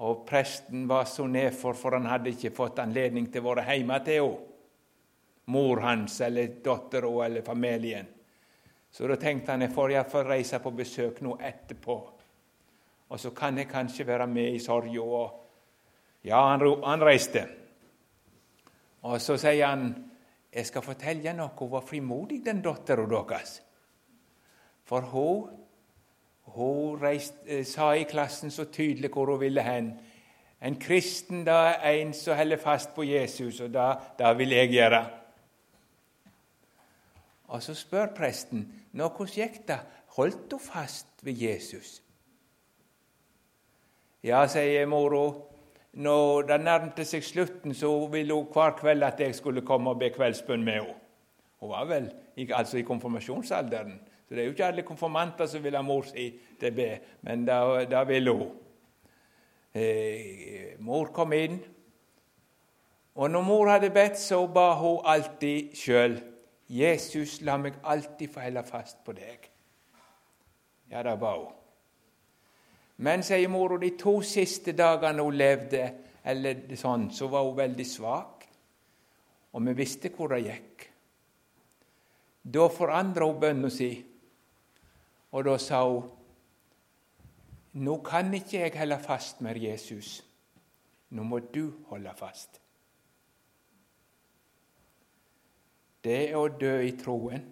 Speaker 1: Og presten var så nedfor, for han hadde ikke fått anledning til å være hjemme til henne. Mor hans eller dattera eller familien. Så da tenkte han jeg får iallfall reise på besøk nå etterpå. Og så kan jeg kanskje være med i sorga ja, han, han reiste. Og så sier han jeg skal fortelle noe. Var frimodig, den dattera deres. For hun, hun reiste, eh, sa i klassen så tydelig hvor hun ville hen. En kristen da er en som holder fast på Jesus, og det vil jeg gjøre. Og så spør presten nå hvordan gikk det. Holdt hun fast ved Jesus? Ja, sier mora når det nærmte seg slutten, så ville hun hver kveld at jeg skulle komme og be kveldsbønn med henne. Hun var vel altså i konfirmasjonsalderen, så det er jo ikke alle konfirmanter som vil ha mor si til be, men det ville hun. Eh, mor kom inn, Og når mor hadde bedt, så ba hun alltid sjøl Jesus, la meg alltid få holde fast på deg. Ja, det ba hun. Men, sier mora, de to siste dagene hun levde, eller sånn, så var hun veldig svak. Og vi visste hvor det gikk. Da forandra hun bønna si, og da sa hun Nå kan ikke jeg holde fast med Jesus. Nå må du holde fast. Det er å dø i troen.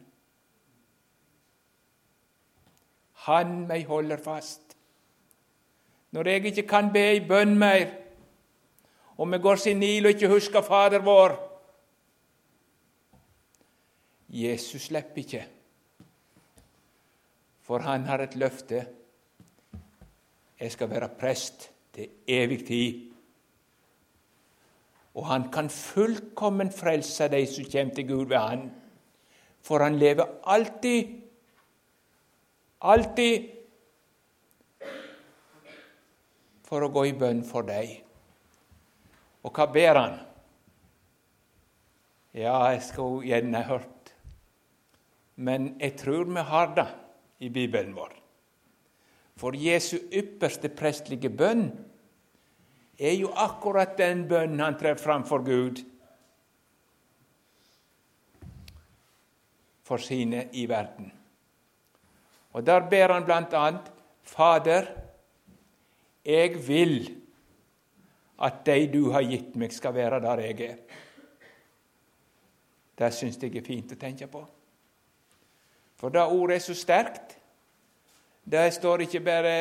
Speaker 1: Han meg holder fast. Når jeg ikke kan be i bønn mer, og vi går senil og ikke husker Fader vår Jesus slipper ikke, for han har et løfte. Jeg skal være prest til evig tid. Og han kan fullkommen frelse de som kommer til Gud ved han. For han lever alltid, alltid for å gå i bønn for deg. Og hva ber han? Ja, jeg skulle gjerne hørt, men jeg tror vi har det i Bibelen vår. For Jesu ypperste prestlige bønn er jo akkurat den bønnen han trer fram for Gud for sine i verden. Og Der ber han blant annet Fader, jeg vil at de du har gitt meg, skal være der jeg er. Det syns jeg er fint å tenke på. For det ordet er så sterkt. Det står ikke bare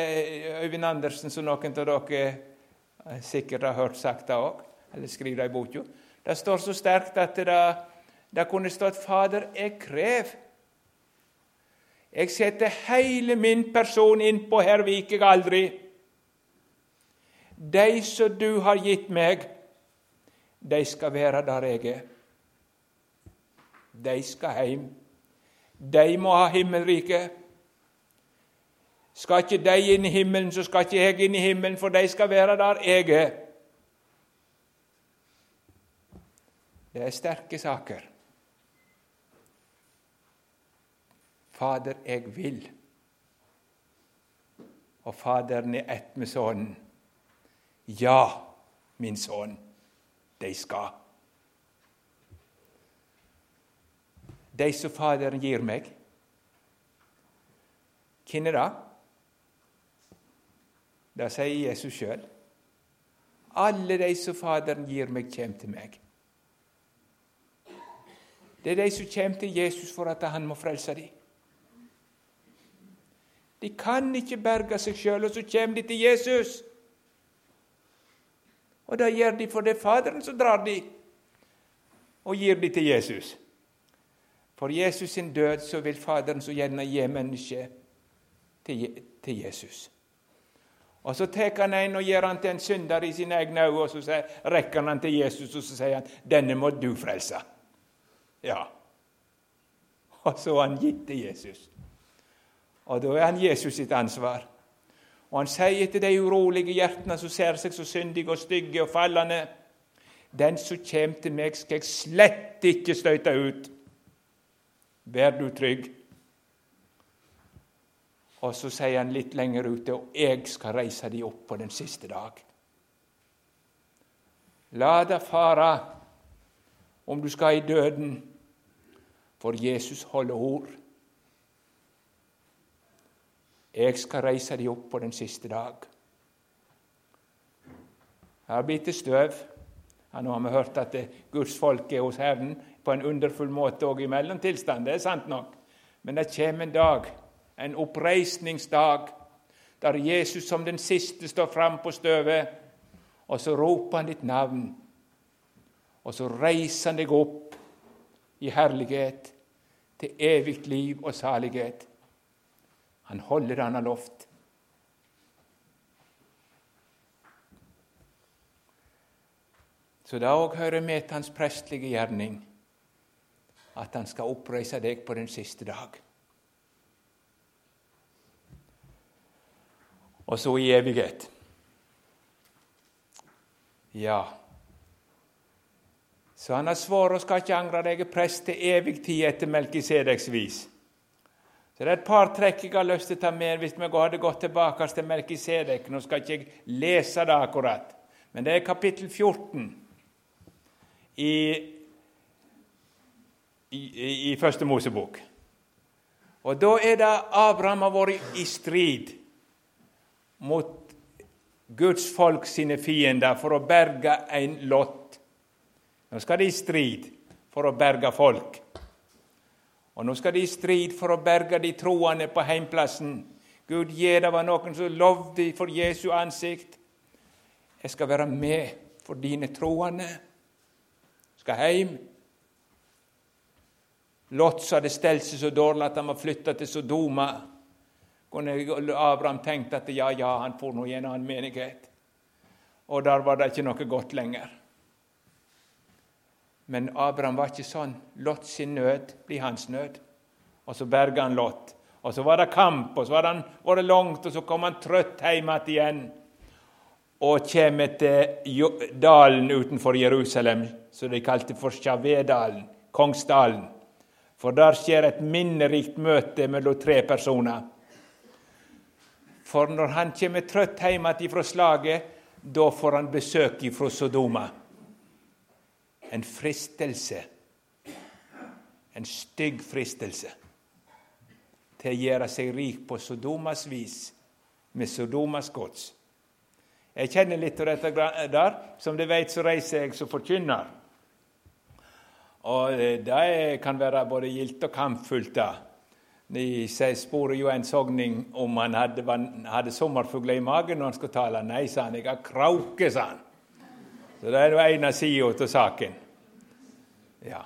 Speaker 1: Øyvind Andersen, som noen av dere sikkert har hørt sagt det òg, eller skriver det i boka. Det står så sterkt at det, det kunne stått 'Fader, jeg krev'. Jeg setter hele min person innpå, her viker jeg aldri. De som du har gitt meg, de skal være der jeg er. De skal hjem. De må ha himmelriket. Skal ikke de inn i himmelen, så skal ikke jeg inn i himmelen, for de skal være der jeg er. Det er sterke saker. Fader, jeg vil. Og Faderen er ett med Sønnen. Ja, min sønn, de skal. De som Faderen gir meg. Hvem er det? Det sier Jesus sjøl. Alle de som Faderen gir meg, kommer til meg. Det er de som kommer til Jesus for at han må frelse dem. De kan ikke berge seg sjøl, og så kommer de til Jesus. Og det gjør de for det er Faderen som drar de og gir de til Jesus. For Jesus sin død så vil Faderen så gjerne gi mennesket til, Jesus. Og Så tar han en og gjør han til en synder i sine egne øyne, og så rekker han til Jesus og så sier han, 'Denne må du frelse'. Ja. Og så har han gitt til Jesus. Og da er han Jesus sitt ansvar. Og han sier til de urolige hjertene som ser seg så syndige og stygge og fallende, 'Den som kommer til meg, skal jeg slett ikke støte ut.' Vær du trygg. Og så sier han litt lenger ute og 'jeg skal reise de opp på den siste dag'. La det fare om du skal i døden, for Jesus holder ord. Jeg skal reise de opp på den siste dag. Jeg har blitt til støv. Ja, nå har vi hørt at Guds folk er hos Herren på en underfull måte òg i mellomtilstand. Det er sant nok. Men det kommer en dag en oppreisningsdag, der Jesus som den siste står fram på støvet, og så roper han ditt navn. Og så reiser han deg opp i herlighet til evig liv og salighet. Han holder det han har lovt. Så det òg hører med til hans prestlige gjerning at han skal oppreise deg på den siste dag. og så i evighet. Ja, Så han har svar og skal ikke angre deg prest til evig tid etter Melkisedeks vis. Så Det er et par trekk jeg har lyst til å ta med hvis vi hadde gått tilbake til Melkisedek. Nå skal ikke jeg lese det akkurat, men det er kapittel 14 i, i, i Første Mosebok. Og da er det Abraham har vært i strid mot Guds folk sine fiender for å berge en lott. Nå skal de i strid for å berge folk. Og nå skal de i strid for å berge de troende på heimplassen. Gud gi det var noen som lovde for Jesu ansikt. Jeg skal være med for dine troende. Skal heim. Lots hadde stelt seg så dårlig at han var flytta til Sodoma kunne Abraham tenkt at ja, ja, han får nå i en menighet. Og der var det ikke noe godt lenger. Men Abraham var ikke sånn. Lot sin nød blir hans nød. Og så berga han Lot. Og så var det kamp, og så var han vært langt, og så kom han trøtt hjem igjen. Og kjem til dalen utenfor Jerusalem, som de kalte for Sjavedalen, Kongsdalen. For der skjer et minnerikt møte mellom tre personer. For når han kommer trøtt hjem igjen fra slaget, da får han besøk fra Sodoma. En fristelse, en stygg fristelse, til å gjøre seg rik på Sodomas vis, med Sodomas gods. Jeg kjenner litt av dette der. Som dere vet, så reiser jeg som forkynner. Og eh, det kan være både gildt og kampfullt. da. De sporer jo en sogning om han hadde, hadde sommerfugler i magen når han skulle tale. Nei, sa han. Jeg har krauke, sa han. Så det er nå ene sida av saken. Ja.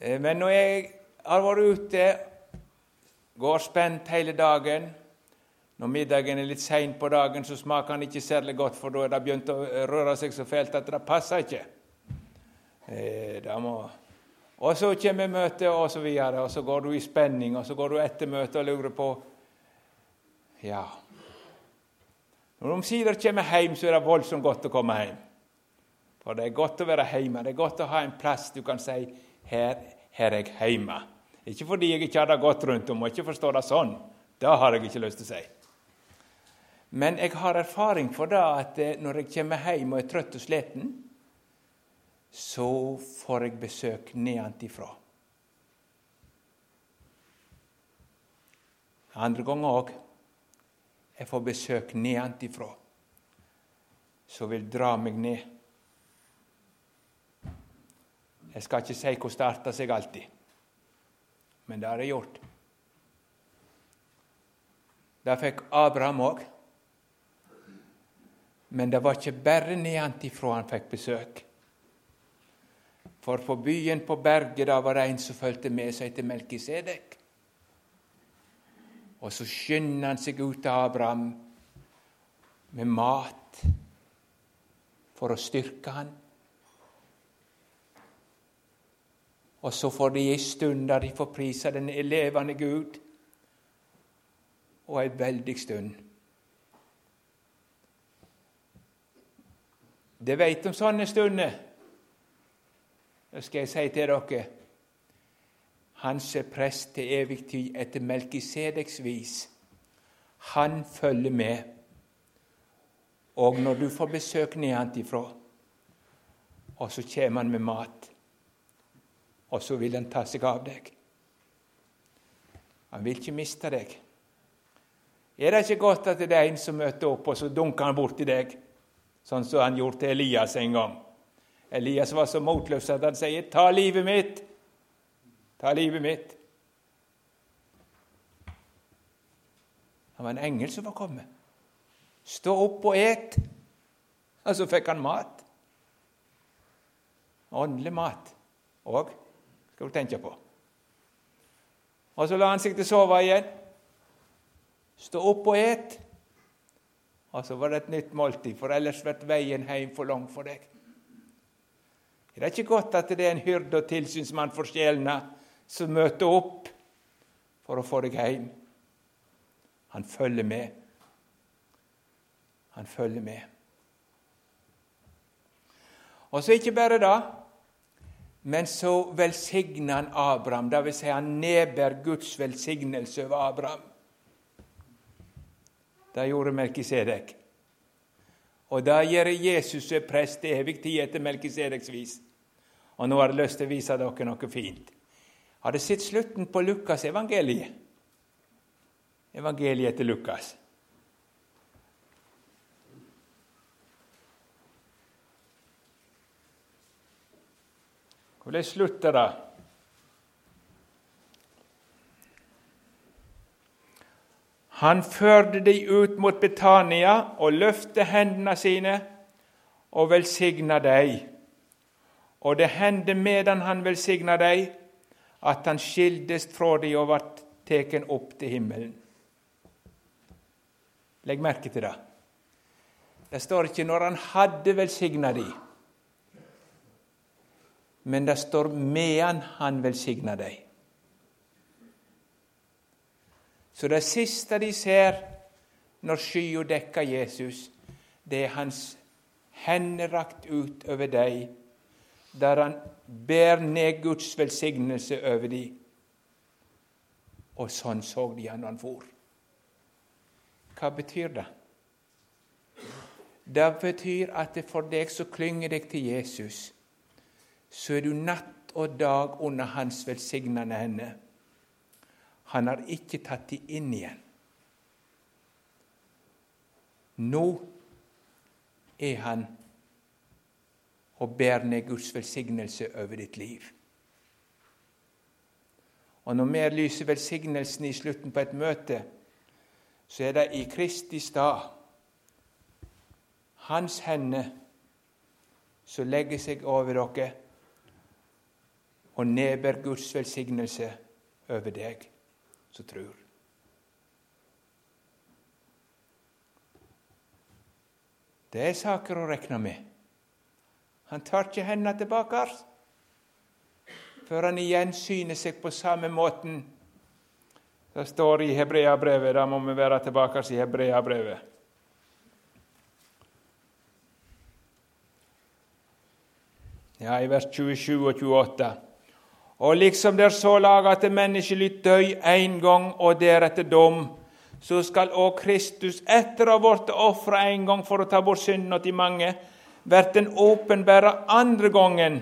Speaker 1: Eh, men når jeg har vært ute, går spent hele dagen Når middagen er litt sein på dagen, så smaker han ikke særlig godt, for da er det begynt å røre seg så fælt at det passer ikke. Eh, det må og så kommer møtet, og så videre, og så går du i spenning, og så går du etter møtet og lurer på Ja Når de omsider kommer hjem, så er det voldsomt godt å komme hjem. For det er godt å være hjemme. Det er godt å ha en plass du kan si her, her er jeg hjemme. Ikke fordi jeg ikke har det godt rundt om, og ikke forstår det sånn. Det har jeg ikke lyst til å si. Men jeg har erfaring for det at eh, når jeg kommer hjem og er trøtt og sliten, så får jeg besøk nedenfra. Andre ganger òg. Jeg får besøk nedenfra som vil dra meg ned. Jeg skal ikke si hvor det arter seg alltid, men det har jeg gjort. Det fikk Abraham òg. Men det var ikke bare nedenfra han fikk besøk. For på byen på berget da var det en som fulgte med seg til Melkisedek. Og så skynder han seg ut til Abraham med mat for å styrke han. Og så får de ei stund der de får prise den levende Gud, og ei veldig stund. Det veit om sånne stunder. Det skal jeg si til dere Hans er prest til evig tid etter Melkisedeks vis. Han følger med. Og når du får besøk nedenfra, og så kommer han med mat, og så vil han ta seg av deg. Han vil ikke miste deg. Er det ikke godt at det er en som møter opp, og så dunker han borti deg, sånn som han gjorde til Elias en gang? Elias var så motløs at han sier, 'Ta livet mitt! Ta livet mitt!' Han var en engel som var kommet. Stå opp og et! Og så fikk han mat. Åndelig mat òg, skal du tenke på. Og så la han seg til å sove igjen. Stå opp og et! Og så var det et nytt måltid, for ellers blir veien hjem for lang for deg. Er det ikke godt at det er en hyrde og tilsynsmann for sjelene som møter opp for å få deg hjem? Han følger med. Han følger med. Og så ikke bare det, men så velsigner han Abraham. Det vil si han nedbærer Guds velsignelse over Abraham. Det gjorde Melkisedek. Og det gjør Jesus som prest evig tid etter Melkisedeks vis. Og nå har jeg lyst til å vise dere noe fint. Har dere sett slutten på Lukas evangeliet? Evangeliet etter Lukas. Hvordan slutter det? Han førte de ut mot Betania og løfte hendene sine og velsigna dem. Og det hendte medan han velsigna dem, at han skildes fra dem og ble tatt opp til himmelen. Legg merke til det. Det står ikke 'når han hadde velsigna dem', men det står 'medan han velsigna dem'. Så det siste de ser når skya dekker Jesus, det er hans hender rakt ut over dem, der han ber ned Guds velsignelse over dem. Og sånn så de han han for. Hva betyr det? Det betyr at det for deg som klynger deg til Jesus, så er du natt og dag under hans velsignende hende. Han har ikke tatt de inn igjen. Nå er han og ber ned Guds velsignelse over ditt liv. Og når vi lyser velsignelsen i slutten på et møte, så er det i Kristi stad hans hender som legger seg over dere og nedber Guds velsignelse over deg som tror. Det er saker å regne med. Han tar ikke hendene tilbake før han igjen syner seg på samme måten. Det står i Hebreabrevet. Da må vi være tilbake i Hebreabrevet. Ja, i vers 27 og 28. Og liksom det er så laga at menneskelig døy én gang og deretter dom, så skal òg Kristus, etter å ha blitt ofra én gang for å ta bort synden til mange, bli den åpenbæra andre gangen,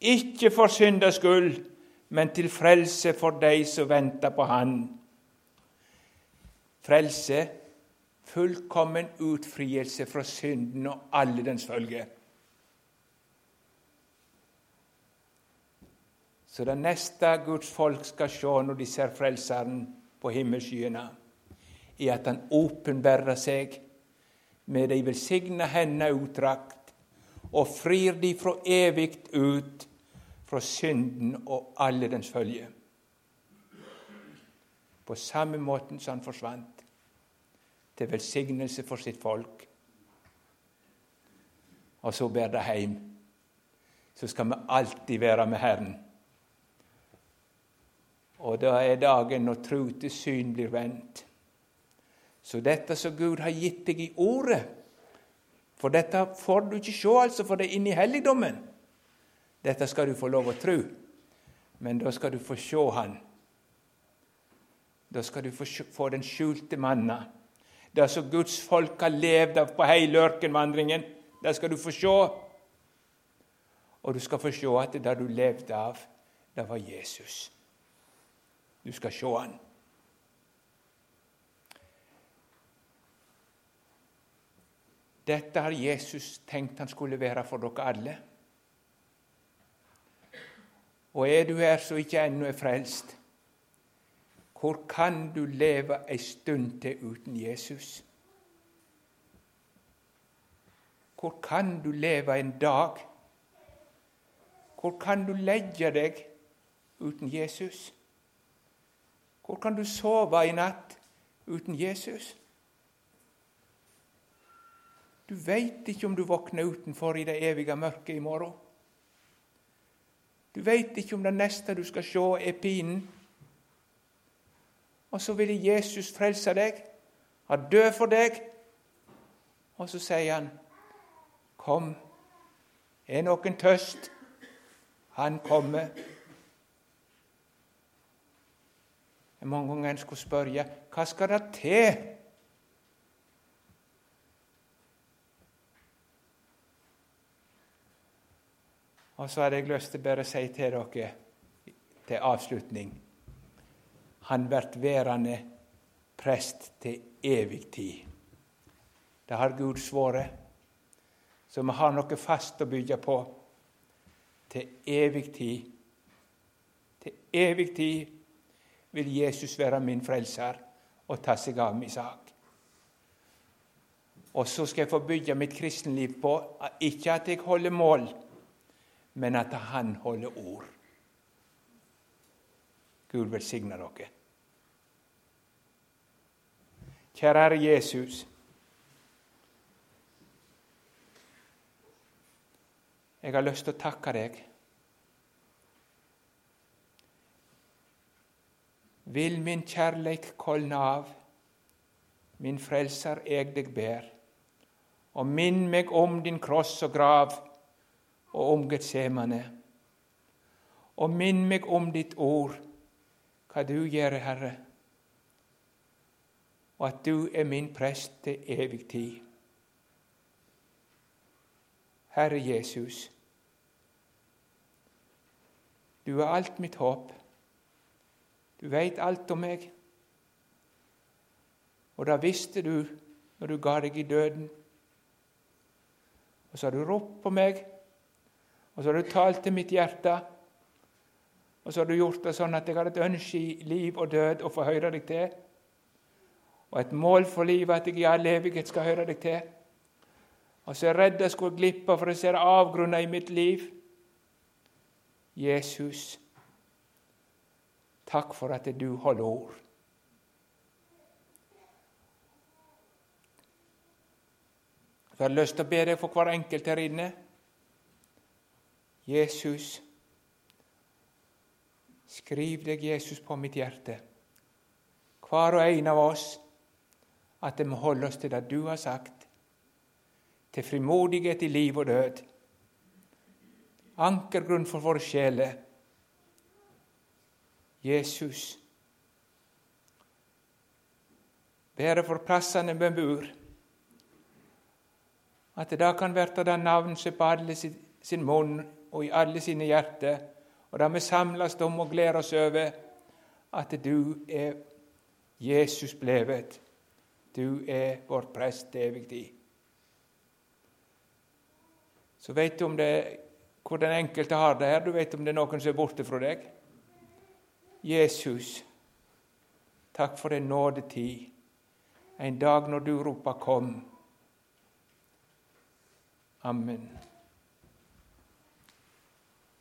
Speaker 1: ikke for synders skyld, men til frelse for de som venter på Han. Frelse, fullkommen utfrielse fra synden og alle dens følger. Så det neste Guds folk skal se når de ser Frelseren på himmelskyene, er at han åpenbærer seg med de velsigna hendene utdrakt og frir de fra evig ut fra synden og alle dens følge. På samme måten som han forsvant, til velsignelse for sitt folk. Og så ber det hjem. Så skal vi alltid være med Herren. Og da er dagen når tro til syn blir vendt. Så dette som Gud har gitt deg i Ordet For dette får du ikke se, altså, for det er inne i helligdommen. Dette skal du få lov å tro, men da skal du få se Han. Da skal du få, den skjulte manna. Det som Guds folk har levd av på hele ørkenvandringen, det skal du få se. Og du skal få se at det du levde av, det var Jesus. Du skal se han. Dette har Jesus tenkt han skulle være for dere alle. Og er du her som ikke ennå er frelst, hvor kan du leve ei stund til uten Jesus? Hvor kan du leve en dag? Hvor kan du legge deg uten Jesus? Hvor kan du sove i natt uten Jesus? Du veit ikke om du våkner utenfor i det evige mørket i morgen. Du veit ikke om det neste du skal se, er pinen. Og så vil Jesus frelse deg, ha død for deg. Og så sier han, 'Kom Er noen tøst? Han kommer. Mange ganger en skulle spørre hva skal det til? Og så hadde jeg lyst til bare å si til dere til avslutning Han blir værende prest til evig tid. Det har Gud svoret. Så vi har noe fast å bygge på til evig tid. Til evig tid vil Jesus være min frelser og ta seg av min sak. Og så skal jeg få bygge mitt kristenliv på ikke at jeg holder mål, men at Han holder ord. Gud velsigne dere. Kjære Herre Jesus. Jeg har lyst til å takke deg. Vil min kjærleik kolne av, min frelser eg deg ber, og minn meg om din kross og grav og om Getsemane. Og minn meg om ditt ord, hva du gjør, Herre, og at du er min prest til evig tid. Herre Jesus, du er alt mitt håp. Du veit alt om meg. Og det visste du når du ga deg i døden. Og så har du ropt på meg, og så har du talt til mitt hjerte. Og så har du gjort det sånn at jeg har et ønske i liv og død å få høre deg til. Og et mål for livet at jeg i all evighet skal høre deg til. Og så er jeg redd jeg skulle glippe, for jeg ser avgrunner i mitt liv. Jesus, takk for at du holder ord. Jeg har lyst til å be deg for hver enkelt her inne. Jesus, skriv deg Jesus på mitt hjerte, hver og en av oss, at vi må holde oss til det du har sagt, til frimodighet i liv og død ankergrunn for våre sjeler. Jesus. Være for plassene vi bor. At det da kan verte det navn som på alle sin munn og i alle sine hjerter, og da vi samles om og gleder oss over at du er Jesus blevet. Du er vår prest til evig tid. Så vet du om det er hvor den enkelte har det her. Du vet om det er noen som er borte fra deg. Jesus, takk for en nådetid, en dag når du roper 'kom'. Amen.